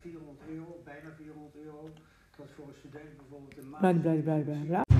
400 euro, bijna 400 euro. Dat voor een student bijvoorbeeld een maand. Bla bla bla bla.